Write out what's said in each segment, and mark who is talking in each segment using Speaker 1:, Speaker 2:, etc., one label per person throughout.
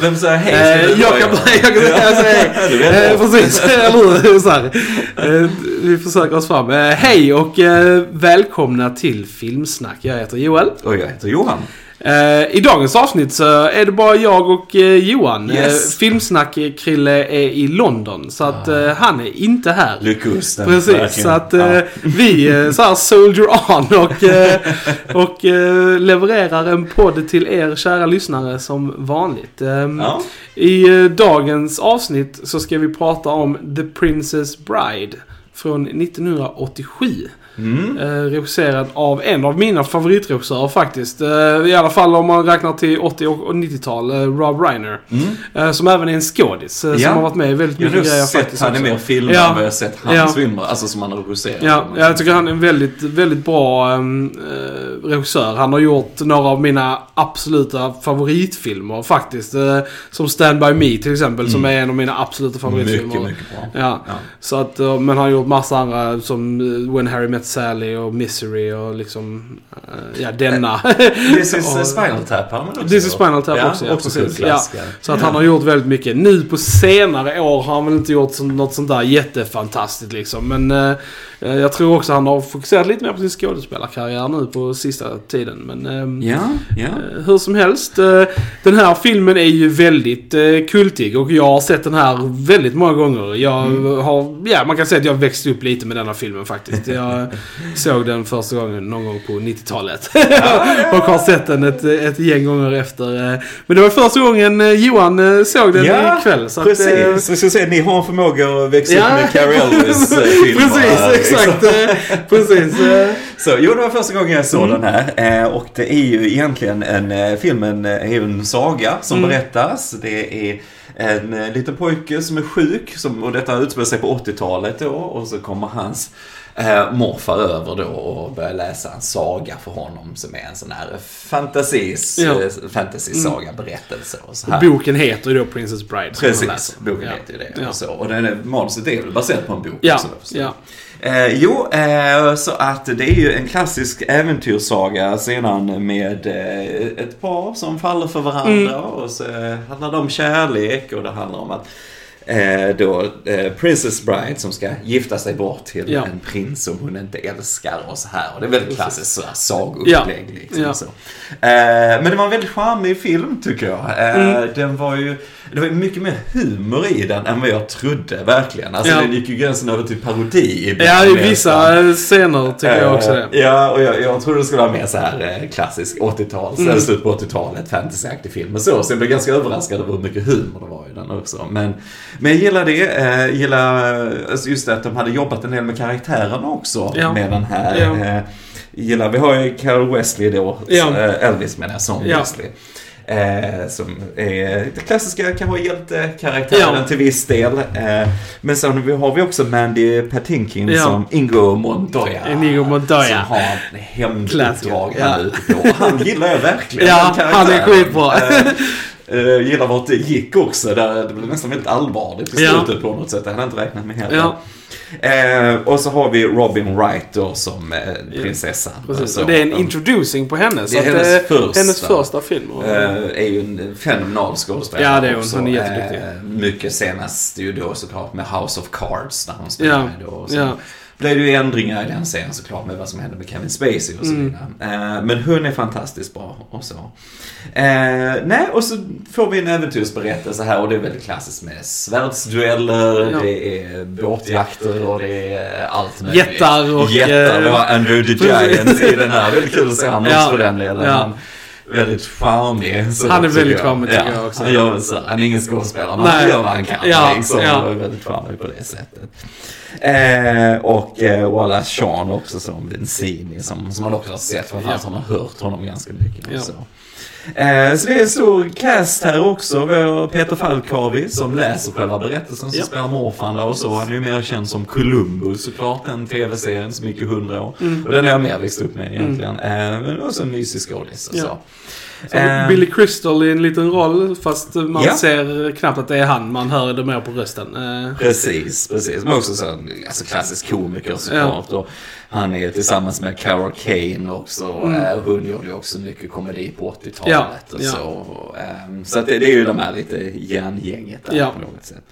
Speaker 1: Vem säger hej?
Speaker 2: Eh, jag kan jag kan säga
Speaker 1: vet
Speaker 2: hej. Eh, precis, eller hur? Så här. Eh, vi försöker oss fram. Eh, hej och eh, välkomna till Filmsnack. Jag heter Joel.
Speaker 1: Och jag heter Johan.
Speaker 2: Eh, I dagens avsnitt så är det bara jag och eh, Johan.
Speaker 1: Yes.
Speaker 2: Eh, Filmsnack-Krille är i London så att eh, han är inte här.
Speaker 1: Lyckosten.
Speaker 2: Precis,
Speaker 1: verkligen.
Speaker 2: så att
Speaker 1: Ja.
Speaker 2: vi eh, så här soldier on och, och levererar en podd till er kära lyssnare som vanligt.
Speaker 1: Ja.
Speaker 2: I dagens avsnitt så ska vi prata om The Princess Bride från 1987.
Speaker 1: Mm.
Speaker 2: Eh, regisserad av en av mina favoritregissörer faktiskt. Eh, I alla fall om man räknar till 80 och 90-tal. Eh, Rob Reiner.
Speaker 1: Mm.
Speaker 2: Eh, som även är en skådis. Eh,
Speaker 1: Ja.
Speaker 2: Som har varit med i väldigt
Speaker 1: Jag har
Speaker 2: mycket
Speaker 1: nog
Speaker 2: grejer
Speaker 1: sett
Speaker 2: faktiskt.
Speaker 1: han i
Speaker 2: också.
Speaker 1: mer filmer
Speaker 2: Ja.
Speaker 1: jag har sett hans
Speaker 2: Ja.
Speaker 1: filmer. Alltså som han har regisserat.
Speaker 2: Ja, jag tycker han är en väldigt, väldigt bra um, eh, regissör. Han har gjort några av mina absoluta favoritfilmer faktiskt. Som Stand By Me till exempel, som är en av mina absoluta favoritfilmer.
Speaker 1: Mycket, mycket bra.
Speaker 2: Ja.
Speaker 1: Ja.
Speaker 2: Så att, men han har gjort massa andra som When Harry Met Sally och Misery och liksom, eh, ja denna.
Speaker 1: This is
Speaker 2: Och-
Speaker 1: uh, Spinal Tap har man också
Speaker 2: This is. Spinal Tap
Speaker 1: ja,
Speaker 2: också, ja,
Speaker 1: också
Speaker 2: precis.
Speaker 1: kultklassiker.
Speaker 2: Så att han har gjort väldigt mycket. Nu på senare år har han väl inte gjort något sånt där jättefantastiskt liksom. Men eh, eh, jag tror också han har fokuserat lite mer på sin skådespelarkarriär nu på sista tiden. Men
Speaker 1: Ja, ja.
Speaker 2: eh, hur som helst. eh, den här filmen är ju väldigt eh, kultig och jag har sett den här väldigt många gånger. Jag
Speaker 1: Mm.
Speaker 2: har, ja man kan säga att jag växte upp lite med denna filmen faktiskt. Jag såg den första gången någon gång på 90-talet. och har sett den ett, ett gäng gånger efter. eh. Men det var första gången eh, Johan eh, såg den
Speaker 1: Ja,
Speaker 2: ikväll. Så att,
Speaker 1: Precis,
Speaker 2: eh,
Speaker 1: så jag ska säga ni har en förmåga att växa
Speaker 2: Ja.
Speaker 1: upp med Carrie Elvis-filmer.
Speaker 2: Precis, exakt. eh, Precis.
Speaker 1: Så, jo, det var första gången jag såg
Speaker 2: Mm.
Speaker 1: den här. Och det är ju egentligen en, filmen är en saga som
Speaker 2: Mm.
Speaker 1: berättas. Det är en liten pojke som är sjuk, som, och detta utspelar sig på 80-talet då. Och så kommer hans eh, morfar över då och börjar läsa en saga för honom som är en sån här fantasis,
Speaker 2: Ja.
Speaker 1: eh, fantasy-saga, berättelse och så här.
Speaker 2: Boken heter ju då Princess Bride.
Speaker 1: Precis, boken
Speaker 2: Ja.
Speaker 1: heter ju det.
Speaker 2: Ja.
Speaker 1: Och, så. och den är, manuset är väl baserat på en bok
Speaker 2: Ja,
Speaker 1: förstås.
Speaker 2: ja.
Speaker 1: Eh, jo, eh, så att det är ju en klassisk äventyrssaga sedan med eh, ett par som faller för varandra
Speaker 2: Mm.
Speaker 1: och så eh, handlar det om kärlek och det handlar om att eh, då eh, Princess Bride som ska gifta sig bort till
Speaker 2: Ja.
Speaker 1: en prins som hon inte älskar och så här. Och det är väldigt klassiskt så här
Speaker 2: Ja.
Speaker 1: sagoupplägg liksom.
Speaker 2: Ja.
Speaker 1: Så. Eh, men det var en väldigt charmig film tycker jag. Eh,
Speaker 2: Mm.
Speaker 1: Den var ju, det var mycket mer humor i den än vad jag trodde verkligen. Alltså
Speaker 2: Ja.
Speaker 1: den gick ju gränsen över till parodi ibland.
Speaker 2: Ja, i vissa scener tycker jag också det.
Speaker 1: Eh, Ja, och jag, jag trodde det skulle vara mer så här eh, klassisk 80-tals,
Speaker 2: Mm.
Speaker 1: slut på 80-talet, fantasyaktig film och så. Så jag blev ganska överraskad över hur mycket humor det var i den också. Men, men jag gillar det. Eh, gillar alltså just det att de hade jobbat en del med karaktärerna också
Speaker 2: Ja.
Speaker 1: med den här.
Speaker 2: Ja.
Speaker 1: Eh, gillar, vi har ju Carol Wesley då,
Speaker 2: Ja.
Speaker 1: eh, Elvis menar jag, som. Wesley. Eh, som är den klassiska kanske hjältekaraktären
Speaker 2: Ja.
Speaker 1: till viss del. Eh, men sen har vi också Mandy Patinkin
Speaker 2: Ja.
Speaker 1: som Ingo Montoya.
Speaker 2: Inigo Montoya.
Speaker 1: Som har en hämnduppdrag
Speaker 2: ja.
Speaker 1: ute på. Han gillar jag verkligen.
Speaker 2: Ja, han är skitbra.
Speaker 1: Eh, eh, gillar vart det gick också. Där det blev nästan väldigt allvarligt i
Speaker 2: Ja.
Speaker 1: slutet på något sätt. Det hade jag inte räknat med heller.
Speaker 2: Ja.
Speaker 1: Eh, och så har vi Robin Wright då som eh, prinsessan.
Speaker 2: Precis.
Speaker 1: Så,
Speaker 2: Och det är en introducing på henne. Så
Speaker 1: det är hennes
Speaker 2: eh,
Speaker 1: första.
Speaker 2: hennes första film.
Speaker 1: Eh, är ju en fenomenal skådespelare
Speaker 2: Ja, det är hon.
Speaker 1: också.
Speaker 2: Hon är jätteduktig.
Speaker 1: Mycket senast ju då såklart med House of Cards när hon spelade
Speaker 2: Ja,
Speaker 1: då. Och
Speaker 2: ja.
Speaker 1: Blev det ju ändringar i den serien såklart med vad som hände med Kevin Spacey och så
Speaker 2: Mm.
Speaker 1: vidare. Eh, men hon är fantastiskt bra och så. Eh, nej, och så får vi en äventyrsberättelse här och det är väldigt klassiskt med svärdsdueller,
Speaker 2: Ja.
Speaker 1: det är båtjakter och det är allt möjligt.
Speaker 2: Jättar och,
Speaker 1: Jättar.
Speaker 2: eh,
Speaker 1: Vi har Andrew the Giant i den här. Väldigt kul att se han också
Speaker 2: Ja,
Speaker 1: för den delen.
Speaker 2: ja.
Speaker 1: Han- Väldigt charmig.
Speaker 2: Han är väldigt
Speaker 1: jag.
Speaker 2: charmig, tycker jag också.
Speaker 1: Han, gör så, han är ingen skådespelare, men han gör vad han kan.
Speaker 2: Ja,
Speaker 1: liksom,
Speaker 2: ja.
Speaker 1: och är väldigt charmig på det sättet. Eh, och eh, Wallace Shawn också som Vincini, som, som man också har sett. Framförallt har man hört honom ganska mycket.
Speaker 2: Ja.
Speaker 1: Så. Eh, så det är en stor cast här också. Vi har Peter Falkharvi som läser själva berättelsen, som
Speaker 2: Ja.
Speaker 1: spelar morfan där och så. Han är ju mer känd som Columbus såklart, den tv-serien som gick i hundra år.
Speaker 2: Mm.
Speaker 1: Och den har jag mer växt upp med egentligen. Eh, men också en mysig skådis och
Speaker 2: Ja.
Speaker 1: Så.
Speaker 2: Billy Crystal i en liten roll fast man
Speaker 1: Ja.
Speaker 2: ser knappt att det är han. Man hör det mer på rösten. Eh,
Speaker 1: Precis, precis. Men också så, alltså klassisk komiker såklart. Och Han är tillsammans med Carol Kane också. Mm. hon gjorde också mycket komedi på 80-talet
Speaker 2: Ja,
Speaker 1: och
Speaker 2: ja.
Speaker 1: så. Så att det, det är ju de här lite järngänget där
Speaker 2: Ja.
Speaker 1: på något sätt.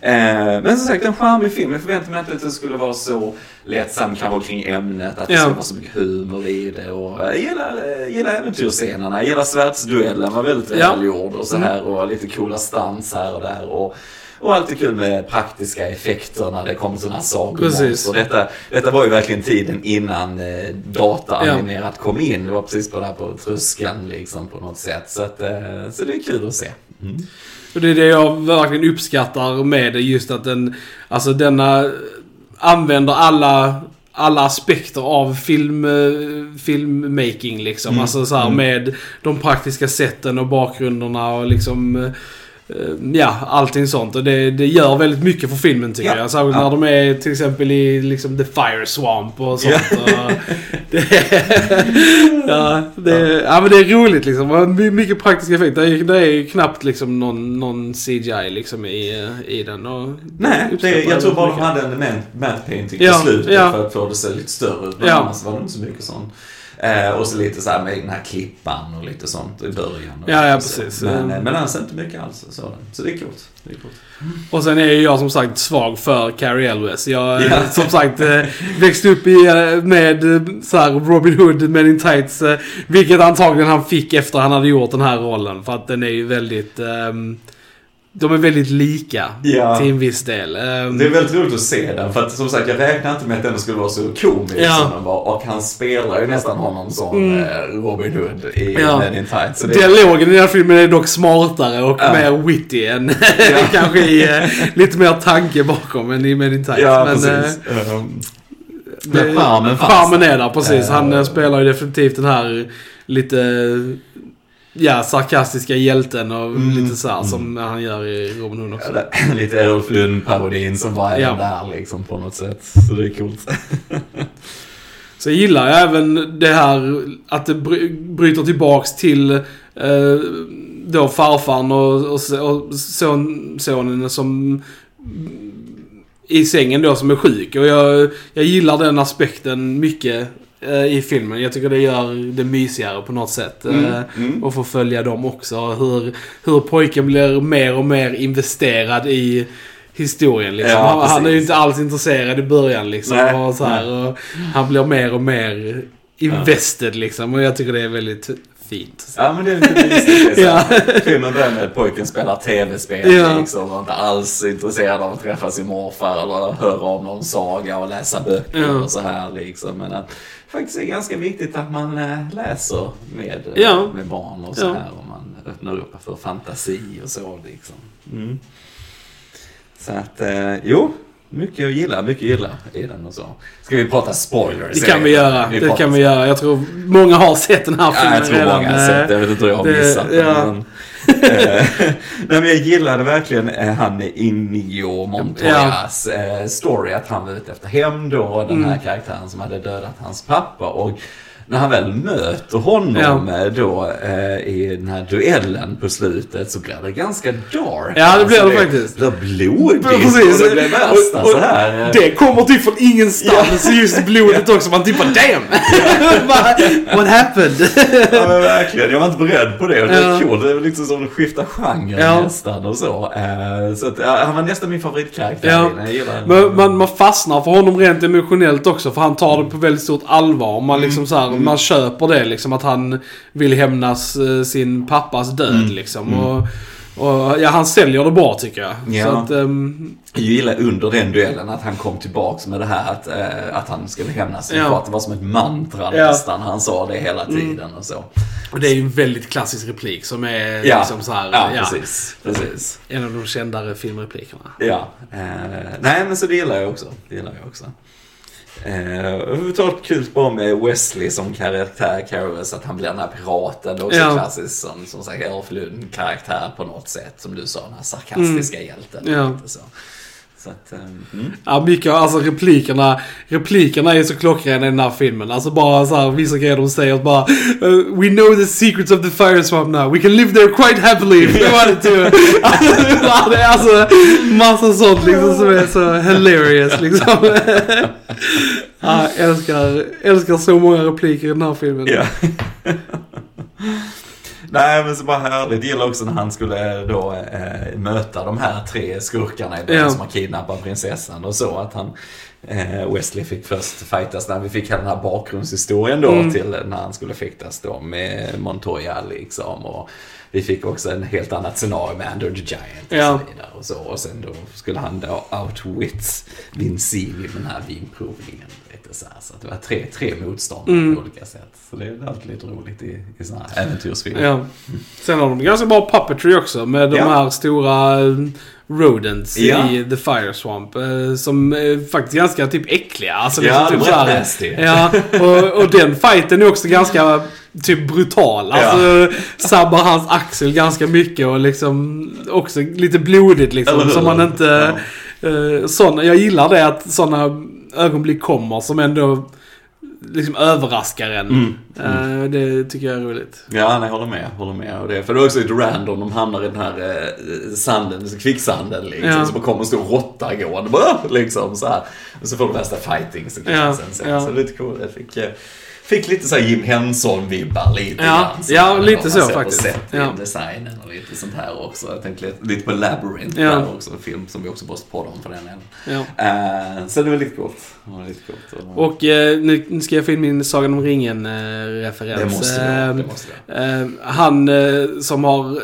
Speaker 1: Ehm, men som sagt, en charmig film. Jag förväntade mig inte att det skulle vara så lättsam kanske kring ämnet. Att det skulle vara så mycket humor i det. Och jag gillar, gillar äventyrsscenerna. Jag gillar svärdsduellen var väldigt välgjord och så här. Och lite coola stans här och där. Och, och alltid kul med praktiska effekter när det kommer sådana sagomonster. Detta, detta var ju verkligen tiden innan eh, dataanimerat kom in. Det var precis på, där på tröskeln liksom på något sätt. Så, att, eh, så det är kul att se. Mm.
Speaker 2: Och det är det jag verkligen uppskattar med det. Just att den, alltså denna använder alla, alla aspekter av film, eh, filmmaking liksom.
Speaker 1: Mm.
Speaker 2: Alltså så här
Speaker 1: Mm.
Speaker 2: med de praktiska sätten och bakgrunderna och liksom eh, Ja, allting sånt. Och det, det gör väldigt mycket för filmen tycker
Speaker 1: Ja.
Speaker 2: jag. Särskilt
Speaker 1: Ja.
Speaker 2: när de är till exempel i liksom The Fire Swamp och sånt.
Speaker 1: Ja.
Speaker 2: Och det, ja, det, ja, men det är roligt liksom. Mycket praktiska effekter. Det är, det är knappt liksom någon, någon CGI liksom i, i den. Och
Speaker 1: Nej, det, jag tror bara de
Speaker 2: mycket.
Speaker 1: hade en matte painting slutet
Speaker 2: ja.
Speaker 1: för att få det att se lite större ut. Men annars var det inte så mycket sånt. Eh, och så lite så här med den här klippan och lite sånt i början.
Speaker 2: Ja, ja, precis.
Speaker 1: Men,
Speaker 2: Mm.
Speaker 1: eh, men annars inte mycket alls. Så, så det är coolt. Det är coolt.
Speaker 2: Och sen är ju jag som sagt svag för Carrie Elwes. Jag
Speaker 1: Ja.
Speaker 2: eh, som sagt eh, växte upp i, med så här Robin Hood, Men in Tights. Vilket antagligen han fick efter han hade gjort den här rollen. För att den är ju väldigt... ehm, de är väldigt lika
Speaker 1: Ja.
Speaker 2: till en viss del. Ehm,
Speaker 1: Det är väldigt roligt att se den. För att som sagt, jag räknade inte med att den skulle vara så komisk
Speaker 2: Ja.
Speaker 1: som den var. Och han spelar ju nästan honom som
Speaker 2: Mm.
Speaker 1: eh, Robin Hood i
Speaker 2: Ja.
Speaker 1: Men in Tights. Det-
Speaker 2: Dialogen i den här filmen är dock smartare och
Speaker 1: Ja.
Speaker 2: mer witty än kanske i eh, lite mer tanke bakom än i Men in Tights.
Speaker 1: Ja,
Speaker 2: Men,
Speaker 1: precis. Ehm,
Speaker 2: Det-
Speaker 1: Men charmen fanns
Speaker 2: Charmen är där, precis. Han
Speaker 1: Eh,
Speaker 2: eh, spelar ju definitivt den här lite... Ja, sarkastiska hjälten och
Speaker 1: Mm,
Speaker 2: lite så här
Speaker 1: mm.
Speaker 2: som han gör i Robin Hood också.
Speaker 1: Ja, Lite Errol Flynn-parodin som var även
Speaker 2: Ja.
Speaker 1: där liksom på något sätt. Så det är coolt.
Speaker 2: Så jag gillar ju även det här att det bry- bryter tillbaks till eh, då farfarn och, och, och son, sonen som i sängen då som är sjuk. Och jag, jag gillar den aspekten mycket i filmen. Jag tycker det gör det mysigare på något sätt.
Speaker 1: Mm,
Speaker 2: Eh,
Speaker 1: mm.
Speaker 2: Och få följa dem också. Hur, hur pojken blir mer och mer investerad i historien liksom.
Speaker 1: Ja,
Speaker 2: han, han är ju inte alls intresserad i början liksom.
Speaker 1: Nej,
Speaker 2: och så här, och han blir mer och mer invested liksom. Och jag tycker det är väldigt fint.
Speaker 1: Ja men det är lite mysigt. Så.
Speaker 2: Ja.
Speaker 1: Filmen börjar med att pojken spelar tv-spel
Speaker 2: Ja.
Speaker 1: liksom, och inte alls intresserad av att träffa sin morfar eller höra om någon saga och läsa böcker
Speaker 2: Ja.
Speaker 1: och så här liksom. Men faktiskt är ganska viktigt att man eh, läser med, eh,
Speaker 2: Ja.
Speaker 1: med barn och så
Speaker 2: Ja.
Speaker 1: här. Och man öppnar upp för fantasi och så liksom. Mm. Så att, eh, jo. Mycket att gilla, mycket att gilla i den och så. Ska vi prata spoilers?
Speaker 2: Det kan vi göra. Det
Speaker 1: pratar
Speaker 2: kan vi göra. Jag tror många har sett den här
Speaker 1: Ja,
Speaker 2: filmen
Speaker 1: jag tror
Speaker 2: redan.
Speaker 1: många har sett det. Jag vet inte hur jag har
Speaker 2: det-
Speaker 1: missat det.
Speaker 2: ja.
Speaker 1: Men, nej, men jag gillade verkligen eh, han Inigo Montoyas eh, story. Att han var ute efter hämnd då. Den här
Speaker 2: Mm.
Speaker 1: karaktären som hade dödat hans pappa. Och när han väl möter honom
Speaker 2: Ja.
Speaker 1: då eh, i den här duellen på slutet så blir det ganska dark.
Speaker 2: Ja, det blir
Speaker 1: Alltså,
Speaker 2: det faktiskt.
Speaker 1: Det blir blodigt
Speaker 2: Precis.
Speaker 1: och det blir värsta
Speaker 2: Och- och
Speaker 1: så här. eh,
Speaker 2: Det kommer typ från ingenstans. Just blodet också. Man typ bara damn! What happened?
Speaker 1: Ja men verkligen, jag var inte beredd på det och det är
Speaker 2: Ja.
Speaker 1: kul. Det är liksom som att skifta genre
Speaker 2: Ja.
Speaker 1: nästan och så. Eh, så att, ja, han var nästan min favoritkaraktär.
Speaker 2: Ja. Men man, man fastnar för honom rent emotionellt också för han tar det på väldigt stort allvar. Man liksom så här, man köper det liksom att han vill hämnas eh, sin pappas död liksom. Och, och ja, han säljer det bra tycker jag.
Speaker 1: Ja.
Speaker 2: Så att, ehm,
Speaker 1: Jag gillar under den duellen att han kom tillbaks med det här att, eh, att han skulle hämnas sin
Speaker 2: Ja.
Speaker 1: far. Det var som ett mantra
Speaker 2: Ja.
Speaker 1: nästan. Han sa det hela tiden och så.
Speaker 2: och det är ju en väldigt klassisk replik som är
Speaker 1: Ja,
Speaker 2: liksom så här,
Speaker 1: ja,
Speaker 2: ja,
Speaker 1: precis. precis.
Speaker 2: en av de kändare filmreplikerna.
Speaker 1: Ja. Eh, nej men så det gillar jag också. Det gillar jag också. Eh, överhuvudtaget kul bara med Wesley som karaktär, Carolus, att han blir den här piraten. Det är också
Speaker 2: Ja.
Speaker 1: klassiskt som, som sagt Elf Lund karaktär på något sätt. Som du sa, den här sarkastiska hjälten.
Speaker 2: Ja.
Speaker 1: Så, Så att, ehm, mm.
Speaker 2: Ja, mycket, alltså replikerna, replikerna är så klockrena i den här filmen. Alltså bara så här, vissa grejer de säger bara uh, We know the secrets of the fire swamp now. We can live there quite happily if we wanted to. Ja, det är alltså massa sånt liksom som är så hilarious liksom. Ja, jag älskar, älskar så många repliker i den här filmen.
Speaker 1: Ja. Nej men så bara härligt. Gillar också när han skulle då eh, möta de här tre skurkarna i
Speaker 2: Ja.
Speaker 1: som har kidnappat prinsessan och så. Att han, eh, Wesley fick först fightas när vi fick hela den här bakgrundshistorien då
Speaker 2: Mm.
Speaker 1: till när han skulle fäktas då med Montoya liksom. Och vi fick också en helt annat scenario med Under the Giant och
Speaker 2: Ja.
Speaker 1: så vidare. Och, så. och sen då skulle han då outwit Vinci vid den här vinprovningen. Lite så, här. så det var tre, tre motståndare
Speaker 2: Mm.
Speaker 1: på olika sätt. Så det är alltid lite roligt i, i sådana här äventyrsfilmer.
Speaker 2: Ja. Sen har de ganska bra puppetry också med de
Speaker 1: Ja.
Speaker 2: här stora eh, rodents
Speaker 1: Ja.
Speaker 2: i The Fire Swamp. eh, Som är faktiskt ganska typ äckliga. Alltså,
Speaker 1: Ja,
Speaker 2: liksom,
Speaker 1: de
Speaker 2: typ
Speaker 1: är rätt nasty.
Speaker 2: Ja, och, och den fighten är också ganska typ brutal. Alltså sabbar hans axel ganska mycket och liksom också lite blodigt liksom. Så man inte... eh, såna, jag gillar det att sådana ögonblick kommer som ändå liksom överraskar en.
Speaker 1: Mm.
Speaker 2: Eh, det tycker jag är roligt.
Speaker 1: Ja, nej, jag håller med. Håller med. Och det, för det är också lite random. De hamnar i den här eh, sanden, kvicksanden liksom.
Speaker 2: Ja.
Speaker 1: Så bara kommer en stor råtta gående. Liksom så här. Och så får de värsta fighting sekvensen
Speaker 2: Ja,
Speaker 1: sen.
Speaker 2: ja.
Speaker 1: Så det är lite coolt. Jag fick, eh, fick lite så Jim Henson-vibbar lite
Speaker 2: Ja,
Speaker 1: grann.
Speaker 2: Ja, lite så faktiskt.
Speaker 1: set,
Speaker 2: Ja.
Speaker 1: designen och lite sånt här också. Jag tänkte lite, lite på Labyrinth
Speaker 2: Ja.
Speaker 1: där också. En film som vi också måste podda om för den delen.
Speaker 2: Ja.
Speaker 1: Eh, så det var lite coolt. Var lite coolt. Och,
Speaker 2: eh, nu, ska jag få in min Sagan om ringen-referens.
Speaker 1: det måste ha, det måste vi ha.
Speaker 2: Eh, han som har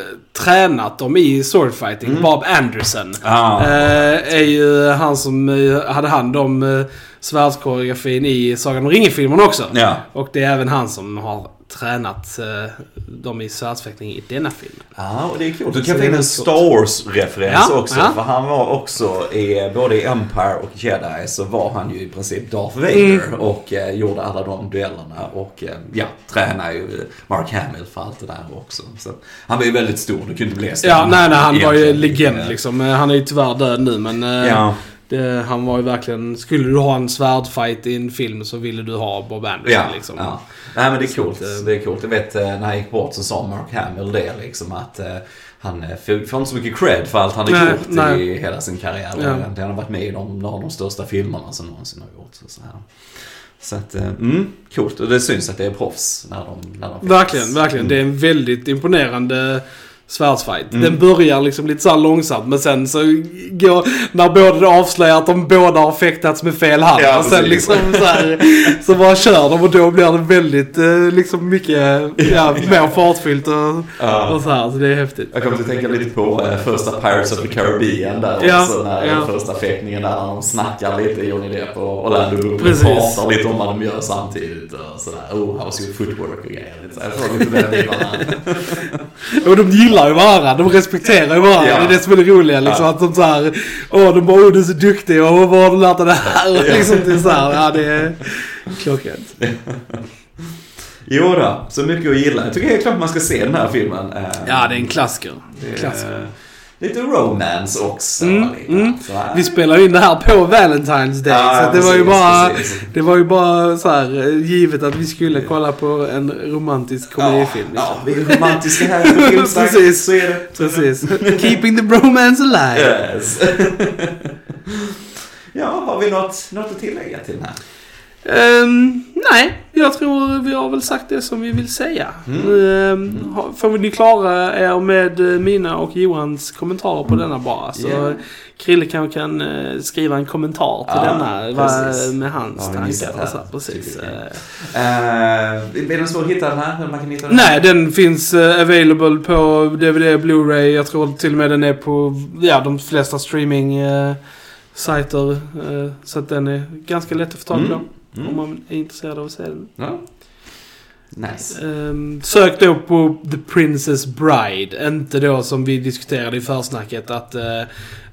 Speaker 2: tränat dem i swordfighting,
Speaker 1: Mm.
Speaker 2: Bob Anderson.
Speaker 1: Ah.
Speaker 2: är ju han som hade hand om svärdskoreografin i Sagan om ringen-filmen också.
Speaker 1: Ja.
Speaker 2: Och det är även han som har tränat eh, dem i svärdsfäktning i denna filmen.
Speaker 1: Ja, och det är coolt. Du kan
Speaker 2: det
Speaker 1: få in en. Star Wars-referens
Speaker 2: Ja,
Speaker 1: också.
Speaker 2: ja.
Speaker 1: För han var också i, både i Empire och Jedi så var han ju i princip Darth Vader.
Speaker 2: Mm.
Speaker 1: Och eh, gjorde alla de duellerna. Och eh, ja, tränade ju Mark Hamill för allt det där också. Så han var ju väldigt stor. Det kunde inte bli
Speaker 2: Ja, nej, nej, han var ju legend liksom. Eh, Han är ju tyvärr död nu men... eh,
Speaker 1: Ja,
Speaker 2: Det, han var ju verkligen... Skulle du ha en svärdfight i en film så ville du ha Bob Anderson
Speaker 1: ja,
Speaker 2: liksom.
Speaker 1: ja. Nej men det är
Speaker 2: Så
Speaker 1: coolt.
Speaker 2: eh,
Speaker 1: Det är coolt. Jag vet eh, när han gick bort så sa Mark Hamill det liksom att eh, han eh, får inte så mycket cred för allt han har gjort
Speaker 2: nej.
Speaker 1: i hela sin karriär.
Speaker 2: Ja.
Speaker 1: Han har varit med i de, några av de största filmerna som någonsin har gjorts. Så, här. så att, eh, mm, coolt. Och det syns att det är proffs när de, när de.
Speaker 2: Verkligen, verkligen.
Speaker 1: Mm.
Speaker 2: Det är en väldigt imponerande svärdsfight.
Speaker 1: Mm.
Speaker 2: Den börjar liksom lite så långsamt men sen så går, när båda avslöjar att de båda har fäktats med fel hand.
Speaker 1: Ja,
Speaker 2: och sen
Speaker 1: precis.
Speaker 2: liksom så här, så bara kör de och då blir det väldigt eh, liksom mycket, ja, mer fartfyllt och,
Speaker 1: Ja.
Speaker 2: och så här. Så det är häftigt.
Speaker 1: Jag kommer att tänka lite på eh, första Pirates of the Caribbean där
Speaker 2: Ja,
Speaker 1: också. När
Speaker 2: ja.
Speaker 1: första fäktningen där de snackar lite Johnny Depp och Orlando Bloom. Pratar lite om vad de gör samtidigt och sådär. Oh, how's your footwork och grejer. Lite så här. Jag får lite den.
Speaker 2: Och de gillar ju varandra, de respekterar ju varandra.
Speaker 1: Ja.
Speaker 2: Det är det som är det roliga liksom.
Speaker 1: Ja.
Speaker 2: Att de såhär, åh de bara, åh du är så duktig och var har du lärt dig det här? Och liksom det är så här, ja det är klockrent.
Speaker 1: Jo då, så mycket att gilla. Jag tycker helt klart man ska se den här filmen.
Speaker 2: Ja, det är en klassiker.
Speaker 1: det är,
Speaker 2: klassiker.
Speaker 1: Lite romance också.
Speaker 2: Mm, mm. Vi spelar in det här på Valentine's Day.
Speaker 1: Ja,
Speaker 2: så det var ju
Speaker 1: precis,
Speaker 2: bara,
Speaker 1: precis.
Speaker 2: det var ju bara så här givet att vi skulle kolla på en romantisk komedifilm.
Speaker 1: Ja,
Speaker 2: Liksom.
Speaker 1: vi är romantiska här Filmsnack.
Speaker 2: Precis.
Speaker 1: Så är det.
Speaker 2: Precis. Keeping the bromance alive.
Speaker 1: Yes. ja, har vi något, något att tillägga till den här?
Speaker 2: Ehm, nej, jag tror vi har väl sagt det som vi vill säga. Mm. får ni klara er med eh, mina och Johans kommentarer på denna bara. Så
Speaker 1: Ja.
Speaker 2: Krille kanske kan eh, skriva en kommentar till
Speaker 1: Ja,
Speaker 2: denna va,
Speaker 1: precis.
Speaker 2: med hans
Speaker 1: missat
Speaker 2: tankar. Så,
Speaker 1: här?
Speaker 2: här, precis. Eh,
Speaker 1: Uh, är den svår att hitta den här? Man kan hitta den?
Speaker 2: Nej, den finns uh, available på DVD, Blu-ray. Jag tror till och med den är på ja, de flesta streaming eh, sajter. eh, så att den är ganska lätt att få tag på.
Speaker 1: Mm. Mm.
Speaker 2: Om man är intresserad av att se den.
Speaker 1: Ja. Nice.
Speaker 2: Ehm, sök då på The Princess Bride. Inte då som vi diskuterade i försnacket att eh,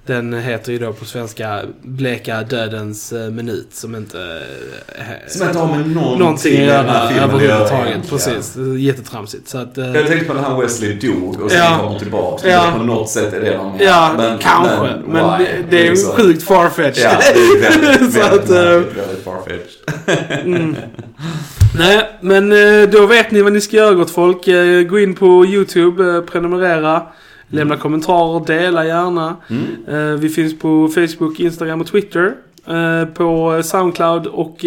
Speaker 2: Den heter ju då på svenska Bleka dödens eh, minut som inte... eh,
Speaker 1: Som inte har med någonting,
Speaker 2: någonting att göra överhuvudtaget. Precis. Det är Jättetramsigt. Så att,
Speaker 1: Jag tänkte på när han Wesley dog och sen
Speaker 2: Ja.
Speaker 1: kommer tillbaka.
Speaker 2: Ja.
Speaker 1: På något sätt är det de
Speaker 2: Ja, kanske. Men,
Speaker 1: why?
Speaker 2: det, det är ju sjukt farfetched.
Speaker 1: Ja, det är väldigt, väldigt, väldigt, väldigt farfetched.
Speaker 2: Mm. Nej, men eh, då vet ni vad ni ska göra gott folk. Eh, Gå in på YouTube, eh, prenumerera, lämna kommentarer, dela gärna.
Speaker 1: Mm.
Speaker 2: Vi finns på Facebook, Instagram och Twitter. På Soundcloud och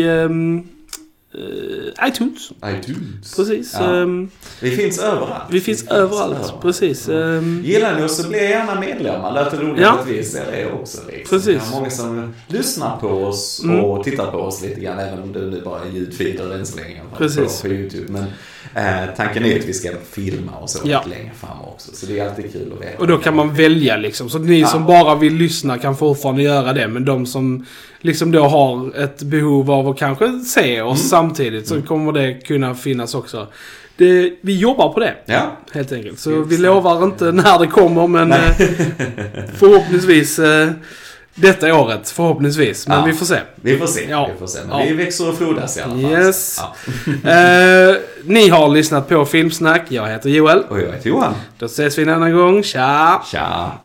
Speaker 2: eh, iTunes.
Speaker 1: iTunes.
Speaker 2: Precis.
Speaker 1: Ja.
Speaker 2: Ehm,
Speaker 1: Vi finns överallt.
Speaker 2: Vi finns överallt. Precis. Ehm,
Speaker 1: Gillar ni oss så bli gärna medlemmar. Det är roligt
Speaker 2: Ja.
Speaker 1: att vi ser det också. Liksom.
Speaker 2: Precis.
Speaker 1: Det är många som lyssnar på oss
Speaker 2: Mm.
Speaker 1: och tittar på oss lite grann. Även om det nu bara är ljudfiler än så länge.
Speaker 2: Precis.
Speaker 1: På, på YouTube. Men eh, tanken är att vi ska filma och så
Speaker 2: Ja.
Speaker 1: längre fram också. Så det är alltid kul att veta.
Speaker 2: Och då kan man välja liksom. Så ni
Speaker 1: Ja.
Speaker 2: som bara vill lyssna kan fortfarande göra det. Men de som liksom då har ett behov av att kanske se oss
Speaker 1: Mm.
Speaker 2: samtidigt så kommer det kunna finnas också. Det, vi jobbar på det.
Speaker 1: Ja,
Speaker 2: Helt enkelt. Så
Speaker 1: Exakt.
Speaker 2: vi lovar inte när det kommer men eh, förhoppningsvis eh, detta året. Förhoppningsvis. Men
Speaker 1: Ja.
Speaker 2: vi får se.
Speaker 1: vi får se.
Speaker 2: Ja.
Speaker 1: Vi får se. Men
Speaker 2: Ja.
Speaker 1: vi växer och frodas i alla fall.
Speaker 2: Yes. Eh, ni har lyssnat på Filmsnack. Jag heter Joel.
Speaker 1: Och jag heter Johan.
Speaker 2: Då ses vi en annan gång. Tja!
Speaker 1: Tja.